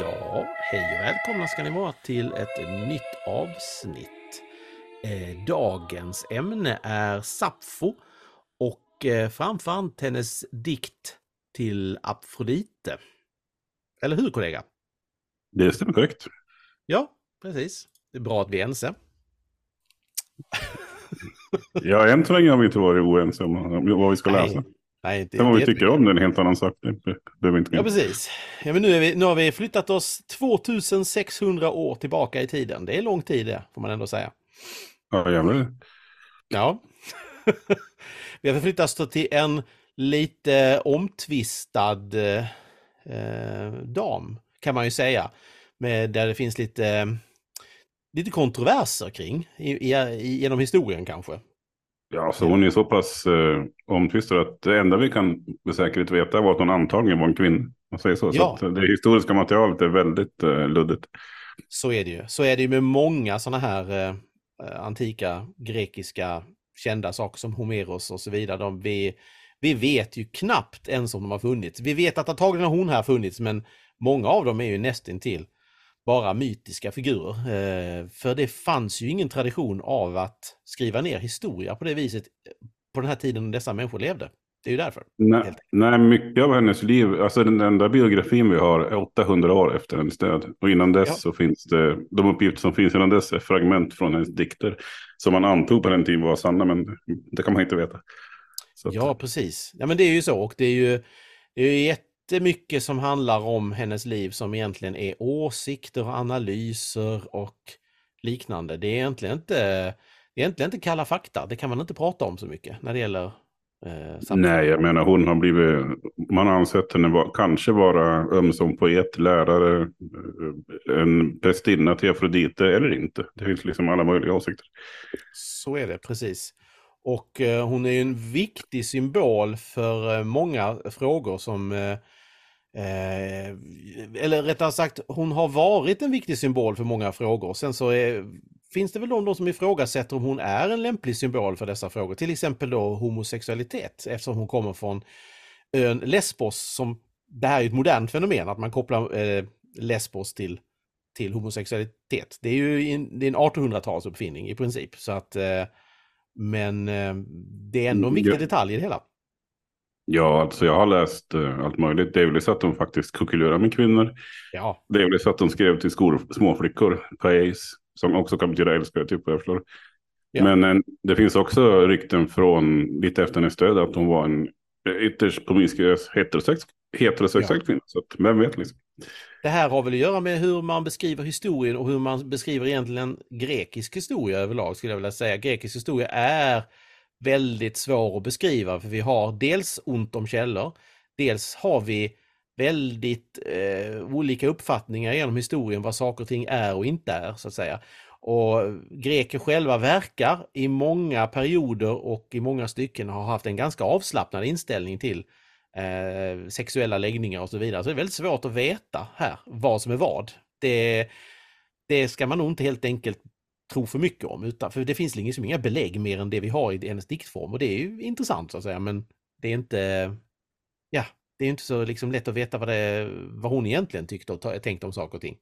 Hej och välkomna ska ni vara till ett nytt avsnitt. Eh, dagens ämne är Sappho och eh, framförallt hennes dikt till Afrodite. Eller hur kollega? Det stämmer korrekt. Ja, precis. Det är bra att vi är ense. Ja, än så länge har vi inte varit oense om vad vi ska läsa. Nej, nej, det, Sen vad vi tycker om det är en helt annan sak. Det behöver inte Ja, precis. Ja, men nu, är vi, nu har vi flyttat oss 2600 år tillbaka i tiden. Det är lång tid det, får man ändå säga. Ja, jävlar. Ja. vi har förflyttat oss till en lite omtvistad eh, dam, kan man ju säga. Med, där det finns lite, lite kontroverser kring i, i, genom historien kanske. Ja, så hon är så pass eh, omtvistad att det enda vi kan med säkerhet veta var att hon antagligen var en kvinna. Man säger så. Ja. så det historiska materialet är väldigt eh, luddigt. Så är det ju. Så är det ju med många sådana här eh, antika grekiska kända saker som Homeros och så vidare. De, vi, vi vet ju knappt ens om de har funnits. Vi vet att antagligen har hon här funnits men många av dem är ju nästintill bara mytiska figurer. Eh, för det fanns ju ingen tradition av att skriva ner historia på det viset eh, på den här tiden när dessa människor levde. Det är ju därför. Nej, nej, mycket av hennes liv, alltså den enda biografin vi har är 800 år efter hennes död. Och innan dess Ja. så finns det, de uppgifter som finns innan dess är fragment från hennes dikter. Som man antog på den tiden var sanna, men det kan man inte veta. Att- Ja, precis. Ja, men det är ju så och det är ju, det är ju jättemycket som handlar om hennes liv som egentligen är åsikter och analyser och liknande. Det är egentligen inte, det är egentligen inte kalla fakta. Det kan man inte prata om så mycket när det gäller eh. Nej, jag menar hon har blivit, man har ansett henne var, kanske vara ömsom poet, lärare, eh, en prästinna till Afrodite eller inte. Det finns liksom alla möjliga åsikter. Så är det, precis. Och eh, hon är en viktig symbol för eh, många frågor som eh, eller rättare sagt, hon har varit en viktig symbol för många frågor. Sen så är, finns det väl de, de som ifrågasätter om hon är en lämplig symbol för dessa frågor. Till exempel då homosexualitet eftersom hon kommer från ön Lesbos som det här är ett modernt fenomen att man kopplar eh, Lesbos till, till homosexualitet. Det är ju en, det är en 1800-tals uppfinning i princip. Så att, eh, men eh, det är ändå en viktig Ja. detalj i det hela. Ja, alltså jag har läst eh, allt möjligt. Det är väl så att de faktiskt kuckelurar med kvinnor. Ja, Det är väl så att de skrev till skor, småflickor, paes, som också kan betyda älskare, typ vad jag förstår. Ja. Men eh, det finns också rykten från lite efter hennes död att hon var en ytterst promiskuös heterosex, heterosexuell Ja. kvinna. Så att, vem vet liksom. Det här har väl att göra med hur man beskriver historien och hur man beskriver egentligen grekisk historia överlag skulle jag vilja säga. Grekisk historia är väldigt svår att beskriva för vi har dels ont om källor, dels har vi väldigt eh, olika uppfattningar genom historien vad saker och ting är och inte är så att säga. Och greker själva verkar i många perioder och i många stycken ha haft en ganska avslappnad inställning till eh, sexuella läggningar och så vidare. Så det är väldigt svårt att veta här vad som är vad. Det, det ska man nog inte helt enkelt tro för mycket om, utan, för det finns liksom inga belägg mer än det vi har i hennes diktform och det är ju intressant så att säga, men det är inte, ja, det är inte så liksom lätt att veta vad, det, vad hon egentligen tyckte och tänkte om saker och ting.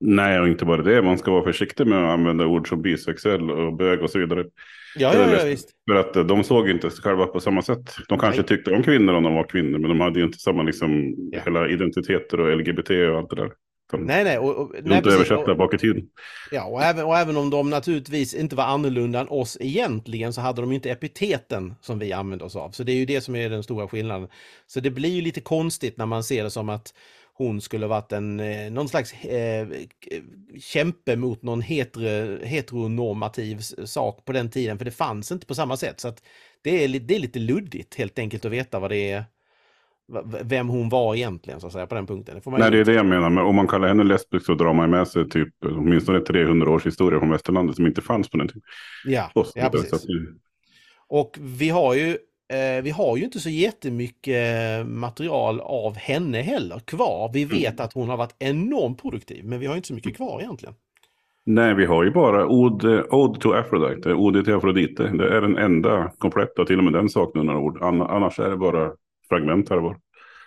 Nej, och inte bara det. Man ska vara försiktig med att använda ord som bisexuell och bög och så vidare. Ja, ja, ja visst. För att eh, de såg inte sig själva på samma sätt. De kanske Nej. tyckte om kvinnor om de var kvinnor, men de hade ju inte samma liksom, Ja. hela identiteter och LGBT och allt det där. De, Nej, nej. Och, och, nej inte precis. översatta Och- bak i tiden. Ja, och även, och även om de naturligtvis inte var annorlunda än oss egentligen så hade de inte epiteten som vi använder oss av. Så det är ju det som är den stora skillnaden. Så det blir ju lite konstigt när man ser det som att hon skulle varit en, eh, någon slags eh, kämpe mot någon hetero, heteronormativ sak på den tiden, för det fanns inte på samma sätt. Så att det, är, det är lite luddigt helt enkelt att veta vad det är, vem hon var egentligen så att säga på den punkten. Det Nej, ju det är det jag menar. Men om man kallar henne lesbisk så drar man med sig typ åtminstone 300 års historia från västerlandet som inte fanns på den tiden. Ja, ja precis. att, Och vi har ju eh, vi har ju inte så jättemycket material av henne heller kvar. Vi vet att hon har varit enormt produktiv, men vi har inte så mycket kvar egentligen. nej, vi har ju bara Ode, Ode to Aphrodite, Ode till Afrodite. Det är den enda kompletta, till och med den saknar några ord. Anna- Annars är det bara fragment här och var.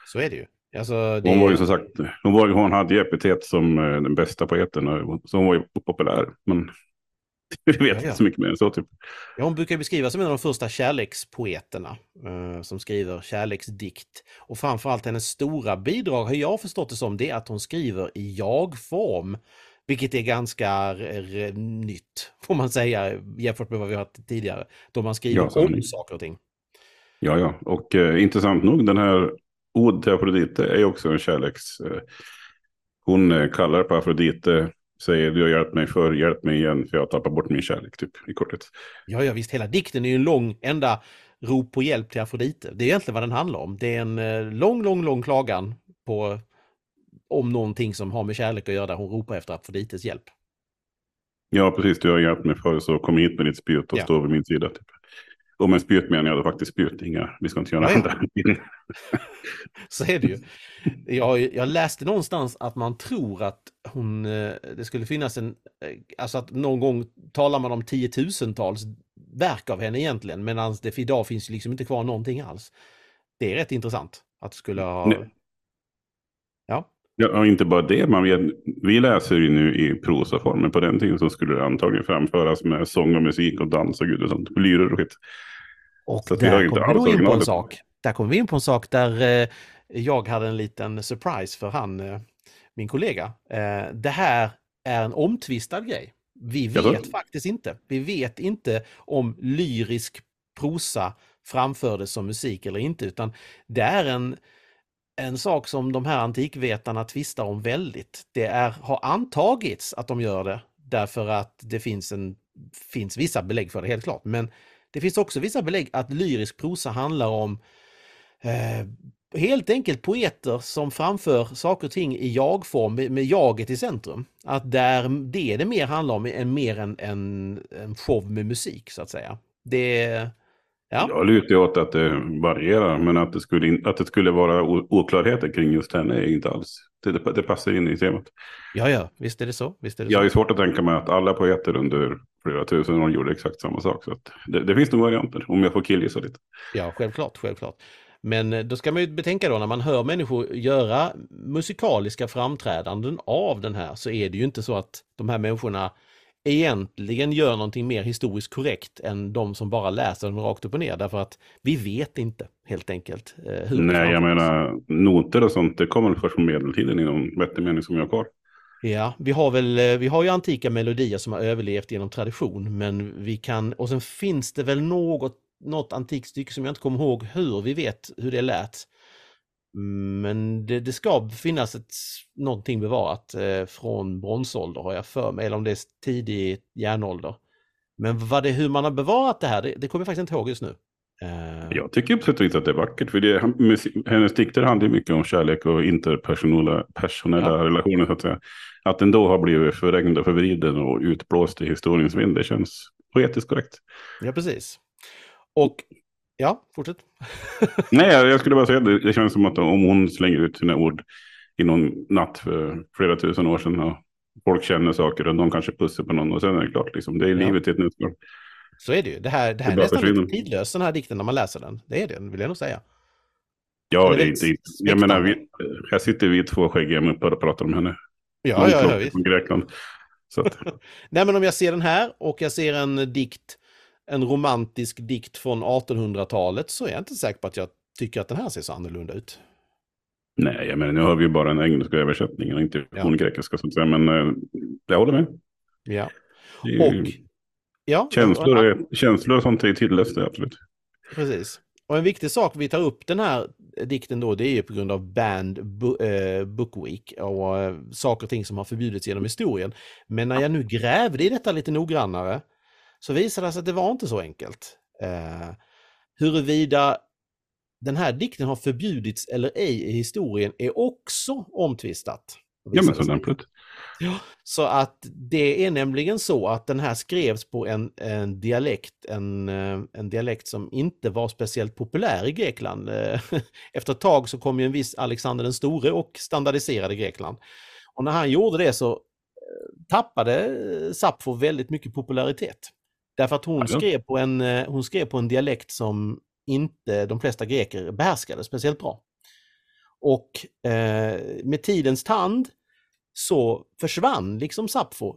Så är det ju. Alltså, det... Hon var ju som sagt, hon, var, hon hade ju epitet som eh, den bästa poeten, så hon var ju populär. Men vi vet ja, ja. inte så mycket mer än så typ. Ja, hon brukar beskrivas som en av de första kärlekspoeterna eh, som skriver kärleksdikt. Och framförallt hennes stora bidrag har jag förstått det som, det är att hon skriver i jag-form. Vilket är ganska nytt, får man säga, jämfört med vad vi har haft tidigare. Då man skriver ja, om saker och ting. Ja, ja, och eh, intressant nog, den här Od till Afrodite är också en kärleks... Eh, hon eh, kallar på Afrodite, säger du har hjälpt mig förr, hjälp mig igen för jag har tappat bort min kärlek, typ i korthet. Ja, ja visst, hela dikten är ju en lång, enda rop på hjälp till Afrodite. Det är egentligen vad den handlar om. Det är en eh, lång, lång, lång klagan på om någonting som har med kärlek att göra, där hon ropar efter Afrodites hjälp. Ja, precis. Du har hjälpt mig förr, så kom hit med ditt spjut och ja. stå vid min sida. Typ. Och med spjut menar jag faktiskt spjut, inga, vi ska inte göra andra. Så är det ju. Jag, jag läste någonstans att man tror att hon, eh, det skulle finnas en, eh, alltså att någon gång talar man om tiotusentals verk av henne egentligen, medan det idag finns liksom inte kvar någonting alls. Det är rätt intressant att skulle ha... Nej. Ja. Ja, inte bara det, man vet, vi läser ju nu i prosaform, men på den tiden så skulle det antagligen framföras med sång och musik och dans och gud och sånt, lyror och skit. Och så där kommer vi in på en sak. Där kommer vi in på en sak där eh, jag hade en liten surprise för han, eh, min kollega. Eh, det här är en omtvistad grej. Vi vet Jaha. faktiskt inte. Vi vet inte om lyrisk prosa framfördes som musik eller inte, utan det är en, en sak som de här antikvetarna tvistar om väldigt. Det är, har antagits att de gör det därför att det finns, en, finns vissa belägg för det, helt klart. Men det finns också vissa belägg att lyrisk prosa handlar om eh, helt enkelt poeter som framför saker och ting i jag-form med jaget i centrum. Att där det det mer handlar om är mer en, en, en show med musik så att säga. Det Ja. Jag lutar åt att det varierar, men att det skulle, att det skulle vara oklarheter kring just henne är inte alls. Det, det passar in i temat. Ja, ja, visst är det så. Visst är det jag så. är svårt att tänka mig att alla poeter under flera tusen år gjorde exakt samma sak. Så det, det, finns nog varianter, om jag får killgissa lite. Ja, självklart, självklart. Men eh, då ska man ju betänka då när man hör människor göra musikaliska framträdanden av den här så är det ju inte så att de här människorna egentligen gör någonting mer historiskt korrekt än de som bara läser den rakt upp och ner. Därför att vi vet inte helt enkelt. Eh, hur Nej, jag menar noter och sånt, det kommer först från medeltiden i någon vettig mening som jag har kvar. Ja, vi har väl, eh, vi har ju antika melodier som har överlevt genom tradition, men vi kan, och sen finns det väl något, något antikt stycke som jag inte kommer ihåg hur vi vet hur det lät. Men det, det, ska finnas ett, någonting bevarat eh, från bronsålder har jag för mig, eller om det är tidig järnålder. Men vad det, hur man har bevarat det här, det, det kommer jag faktiskt inte ihåg just nu. Uh... Jag tycker på sätt och vis att det är vackert, för det, hennes dikter handlar mycket om kärlek och interpersonella personella ja. relationer. Så att, säga. att den då har blivit förrängd och förvriden och utblåst i historiens vind, det känns poetiskt korrekt. Ja, precis. Och Ja, fortsätt. Nej, jag skulle bara säga det. Det känns som att om hon slänger ut sina ord i någon natt för flera tusen år sedan och folk känner saker och de kanske pussar på någon och sen är det klart. Liksom. Det är ja. livet i ett nötskal. Så är det ju. Det här, det här det är nästan lite tidlöst, den här dikten, när man läser den. Det är det, vill jag nog säga. Ja, det är inte, jag menar, vi, här sitter vi två skäggiga muppar och pratar om henne. Ja, ja, ja, visst. Från Grekland. Nej, men om jag ser den här och jag ser en dikt en romantisk dikt från 1800-talet så är jag inte säker på att jag tycker att den här ser så annorlunda ut. Nej, jag menar, nu har vi ju bara den engelska översättningen inte ja. den grekiska. Så att säga, men äh, jag håller med. Ja. Och, ja, känslor, är, känslor och sånt är tidlöst, absolut. Precis. Och en viktig sak vi tar upp den här dikten då, det är ju på grund av Band eh, Book Week och äh, saker och ting som har förbjudits genom historien. Men när jag nu grävde i detta lite noggrannare så visade det sig att det var inte så enkelt. Eh, huruvida den här dikten har förbjudits eller ej i historien är också omtvistat. Ja, men så lämpligt. Ja, så att det är nämligen så att den här skrevs på en, en dialekt, en, eh, en dialekt som inte var speciellt populär i Grekland. Eh, efter ett tag så kom ju en viss Alexander den store och standardiserade Grekland. Och när han gjorde det så eh, tappade Sappho väldigt mycket popularitet. Därför att hon, skrev på en, eh, hon skrev på en dialekt som inte de flesta greker behärskade speciellt bra. Och eh, med tidens tand så försvann liksom Sappho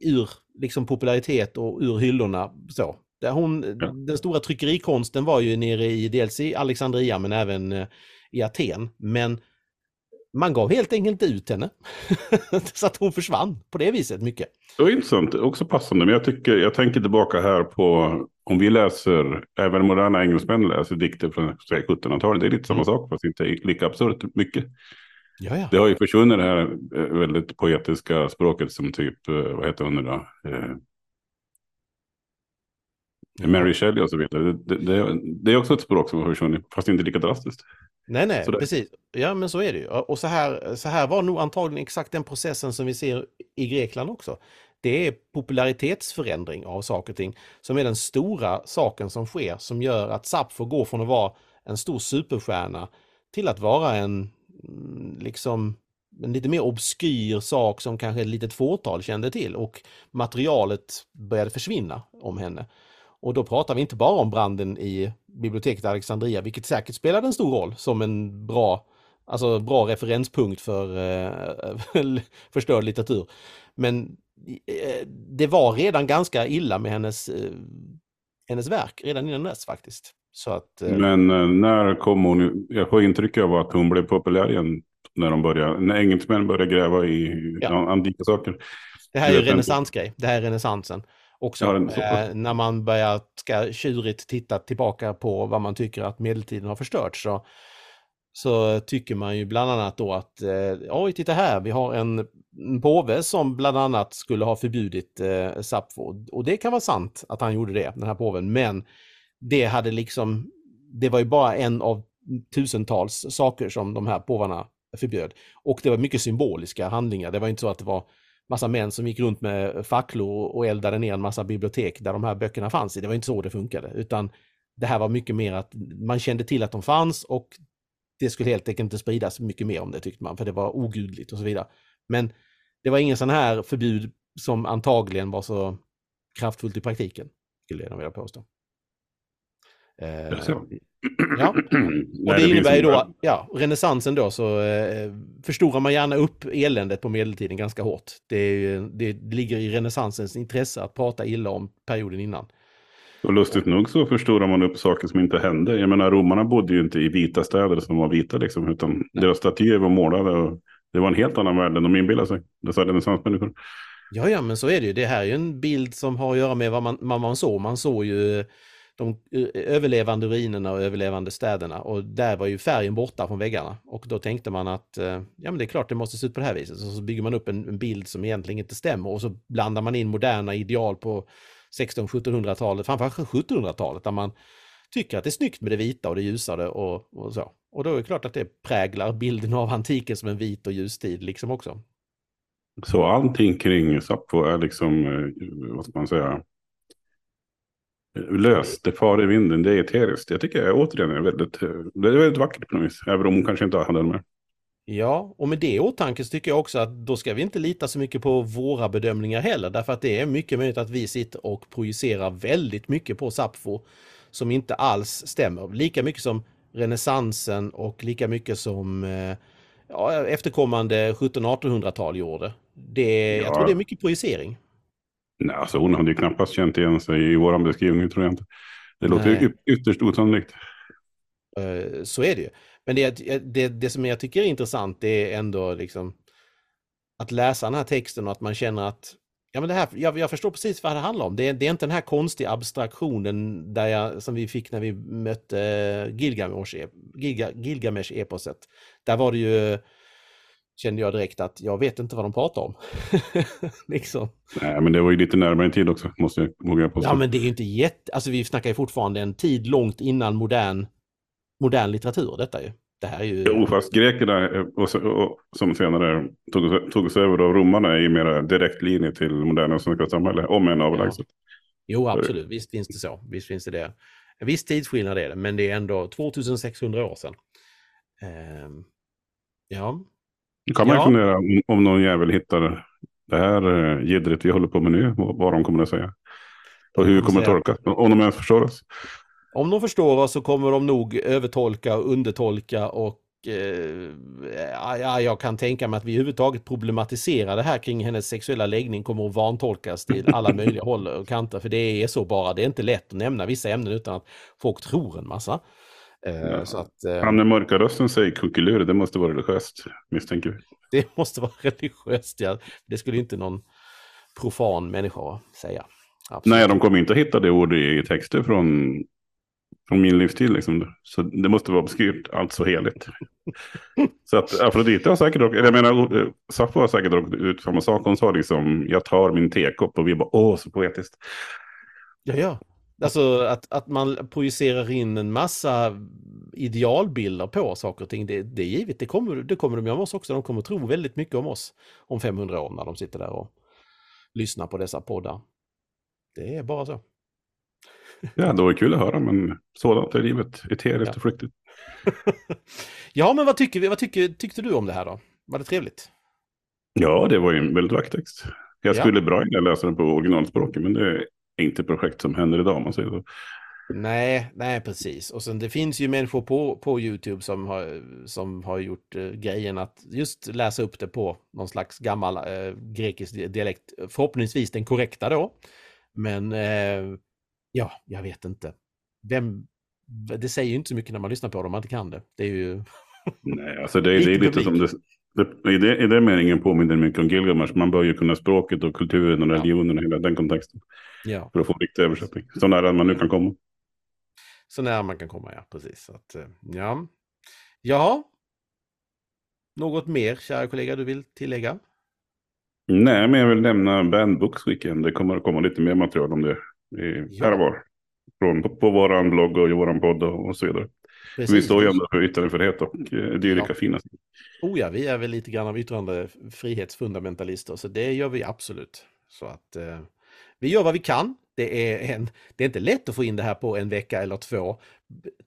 ur liksom popularitet och ur hyllorna. Så. Där hon, ja. Den stora tryckerikonsten var ju nere i dels i Alexandria men även eh, i Aten. Men man gav helt enkelt ut henne. så att hon försvann på det viset mycket. Det var intressant, också passande. Men jag, tycker, jag tänker tillbaka här på om vi läser, även moderna engelsmän läser dikter från 1700-talet. Det är lite samma mm. sak fast inte lika absurt mycket. Jaja. Det har ju försvunnit det här eh, väldigt poetiska språket som typ, eh, vad heter hon nu då? Mary Shelley och så vidare. Det, det, det, är också ett språk som har försvunnit, fast inte lika drastiskt. Nej, nej, precis. Ja, men så är det ju. Och så här, så här var nog antagligen exakt den processen som vi ser i Grekland också. Det är popularitetsförändring av saker och ting som är den stora saken som sker som gör att Sappho går från att vara en stor superstjärna till att vara en mm, liksom en lite mer obskyr sak som kanske ett litet fåtal kände till och materialet började försvinna om henne. Och då pratar vi inte bara om branden i biblioteket Alexandria, vilket säkert spelade en stor roll som en bra, alltså bra referenspunkt för eh, förstörd litteratur. Men eh, det var redan ganska illa med hennes, eh, hennes verk, redan innan dess faktiskt. Så att, eh... Men eh, när kom hon, jag får intryck av att hon blev populär igen när de började, när engelsmän började gräva i ja. antika saker. Det här är ju renässansgrej, det här är renässansen. Också ja, eh, när man börjar ska tjurigt titta tillbaka på vad man tycker att medeltiden har förstört så, så tycker man ju bland annat då att eh, oj, titta här, vi har en, en påve som bland annat skulle ha förbjudit eh, Sappho. Och det kan vara sant att han gjorde det, den här påven, men det hade liksom, det var ju bara en av tusentals saker som de här påvarna förbjöd. Och det var mycket symboliska handlingar. Det var inte så att det var massa män som gick runt med facklor och eldade ner en massa bibliotek där de här böckerna fanns i. Det var inte så det funkade, utan det här var mycket mer att man kände till att de fanns och det skulle helt enkelt inte spridas mycket mer om det tyckte man, för det var ogudligt och så vidare. Men det var ingen sån här förbud som antagligen var så kraftfullt i praktiken, skulle jag vilja påstå. Eh, Ja, och det innebär ju då, ja, renässansen då så eh, förstorar man gärna upp eländet på medeltiden ganska hårt. Det, det, det ligger i renässansens intresse att prata illa om perioden innan. Och lustigt nog så förstorar man upp saker som inte hände. Jag menar, romarna bodde ju inte i vita städer som var vita liksom, utan Nej. deras statyer var målade och det var en helt annan värld än de inbillade sig, dessa renässansmänniskor. Ja, ja, men så är det ju. Det här är ju en bild som har att göra med vad man, vad man såg. Man såg ju de eh, överlevande ruinerna och överlevande städerna och där var ju färgen borta från väggarna och då tänkte man att eh, ja men det är klart det måste se ut på det här viset. Så, så bygger man upp en, en bild som egentligen inte stämmer och så blandar man in moderna ideal på 1600-1700-talet. framförallt 1700-talet där man tycker att det är snyggt med det vita och det ljusare och, och så. Och då är det klart att det präglar bilden av antiken som en vit och ljus tid liksom också. Så allting kring Sappho är liksom, eh, vad ska man säga, löst, det far i vinden, det är eteriskt. Jag tycker återigen är väldigt, det är väldigt vackert på något vis, även om hon kanske inte hade den med. Ja, och med det i åtanke så tycker jag också att då ska vi inte lita så mycket på våra bedömningar heller, därför att det är mycket möjligt att vi sitter och projicerar väldigt mycket på Sappho som inte alls stämmer. Lika mycket som renässansen och lika mycket som eh, ja, efterkommande 1700-1800-tal gjorde. Det, ja. Jag tror det är mycket projicering. Nej, alltså hon hade ju knappast känt igen sig i vår beskrivning tror jag inte. Det låter ju ytterst osannolikt. Uh, så är det ju. Men det, det, det som jag tycker är intressant det är ändå liksom att läsa den här texten och att man känner att ja, men det här, jag, jag förstår precis vad det handlar om. Det, det är inte den här konstiga abstraktionen där jag, som vi fick när vi mötte Gilgamesh-eposet. Där var det ju kände jag direkt att jag vet inte vad de pratar om. liksom. Nej, men det var ju lite närmare en tid också, måste jag våga påstå. Ja, men det är ju inte jätte... Alltså vi snackar ju fortfarande en tid långt innan modern, modern litteratur, detta ju. Det här är ju... Jo, fast grekerna, eh, och, och, som senare tog, sig över av romarna, är ju mera direkt linje till moderna svenska samhälle, om än avlägset. Ja. Jo, absolut. Visst finns det så. Visst finns det det. En viss tidsskillnad är det, men det är ändå 2600 år sedan. Um, ja, Nu kan man ja. fundera om, om någon jävel hittar det här eh, jiddret vi håller på med nu, vad de kommer att säga. Och hur kommer det tolkas, om de ens förstår oss. Om de förstår oss så kommer de nog övertolka och undertolka och eh, ja, jag kan tänka mig att vi överhuvudtaget problematiserar det här kring hennes sexuella läggning kommer att vantolkas till alla möjliga håll och kanter. För det är så bara, det är inte lätt att nämna vissa ämnen utan att folk tror en massa. Eh, Ja. Så att, eh, Han med mörka rösten säger kuckelur, det måste vara religiöst, misstänker vi. det måste vara religiöst. Ja. Det skulle inte någon profan människa säga. Absolut. Nej, de kommer inte att hitta det ordet i texter från, från min livstid. Liksom. Så det måste vara obskyrt, alltså heligt. Så att Afrodite har säkert, och- jag menar, eh, Sappho har säkert råkat ut samma sak. Hon sa liksom, jag tar min tekopp och vi bara, åh, så poetiskt. Ja, ja. Alltså att, att man projicerar in en massa idealbilder på saker och ting, det, det är givet. Det kommer, det kommer de göra med oss också. De kommer tro väldigt mycket om oss om 500 år när de sitter där och lyssnar på dessa poddar. Det är bara så. Ja, det var kul att höra, men sådant är livet. Eteriskt Ja. och flyktigt. ja, men vad tycker vi? Vad tycker, tyckte du om det här då? Var det trevligt? Ja, det var ju en väldigt vacker text. Jag Ja. skulle bra gärna läsa den på originalspråket, men det inte projekt som händer idag, om man säger så. Nej, nej precis. Och sen det finns ju människor på, på YouTube som har, som har gjort eh, grejen att just läsa upp det på någon slags gammal eh, grekisk di- dialekt. Förhoppningsvis den korrekta då. Men eh, ja, jag vet inte. Vem, det säger ju inte så mycket när man lyssnar på det om man inte kan det. Det är ju... Nej, alltså det, är- det är Lite lite som det, det, i, det, I den meningen påminner det mycket om Gilgamesh. Man bör ju kunna språket och kulturen och religionen och hela den kontexten. Ja, För att få riktig översättning. Så nära man nu kan komma. så nära man kan komma, ja. Precis. Så att, eh, ja. ja. Något mer, kära kollega, du vill tillägga? Nej, men jag vill nämna Band Books Weekend. Det kommer att komma lite mer material om det. I, Ja. Här och var. Från, på, på vår blogg och i vår podd och så vidare. Precis. Vi står ju ändå för yttrandefrihet och eh, dylika Ja. fina saker. Oh ja, vi är väl lite grann av yttrandefrihetsfundamentalister, så det gör vi absolut. Så att eh, vi gör vad vi kan. Det är, en, det är inte lätt att få in det här på en vecka eller två.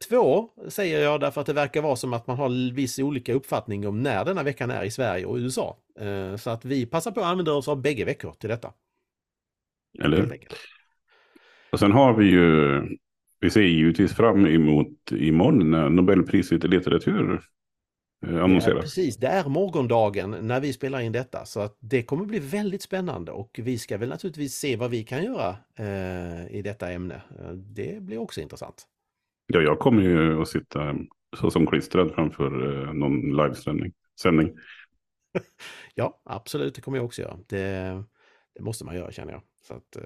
Två säger jag därför att det verkar vara som att man har viss olika uppfattning om när denna veckan är i Sverige och USA. Eh, så att vi passar på att använda oss av bägge veckor till detta. Eller hur? Och sen har vi ju, vi ser givetvis fram emot imorgon när Nobelpriset i litteratur eh, Ja, annonseras. precis, det är morgondagen när vi spelar in detta så att det kommer bli väldigt spännande och vi ska väl naturligtvis se vad vi kan göra eh, i detta ämne. Eh, Det blir också intressant. Ja, jag kommer ju att sitta så som klistrad framför eh, någon livesändning. Sändning. Ja, absolut, det kommer jag också göra. Det, det måste man göra känner jag. Så att, eh,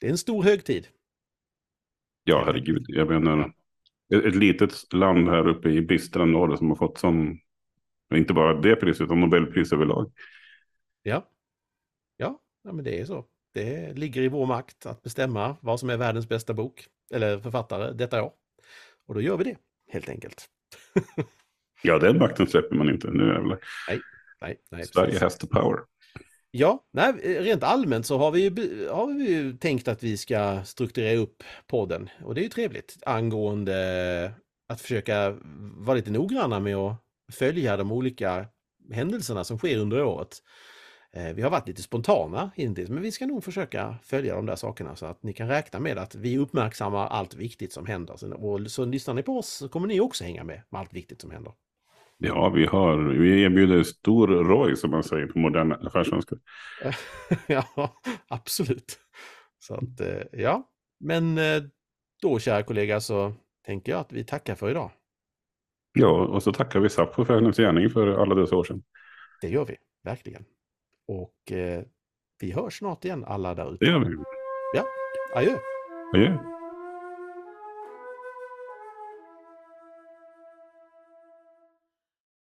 det är en stor högtid. Ja, herregud. Jag menar, ett, ett litet land här uppe i bistra norr som har fått sån, inte bara det priset, utan Nobelpris överlag. Ja, ja, ja men det är så. Det ligger i vår makt att bestämma vad som är världens bästa bok eller författare detta år. Och då gör vi det, helt enkelt. Ja, den makten släpper man inte. Nu jävlar. Nej, nej, Sverige precis. has the power. Ja, nej, rent allmänt så har vi, ju, har vi ju tänkt att vi ska strukturera upp podden och det är ju trevligt angående att försöka vara lite noggranna med att följa de olika händelserna som sker under året. Eh, vi har varit lite spontana hittills, men vi ska nog försöka följa de där sakerna så att ni kan räkna med att vi uppmärksammar allt viktigt som händer. Och så lyssnar ni på oss så kommer ni också hänga med med allt viktigt som händer. Ja, vi har, vi erbjuder stor ROI som man säger på moderna affärssvenska. ja, absolut. Så att, eh, ja, men eh, då kära kollega så tänker jag att vi tackar för idag. Ja, och så tackar vi Sappho för hennes gärning för alla dessa år sedan. Det gör vi, verkligen. Och eh, vi hörs snart igen alla där Det ute. gör vi. Adjö! Adjö.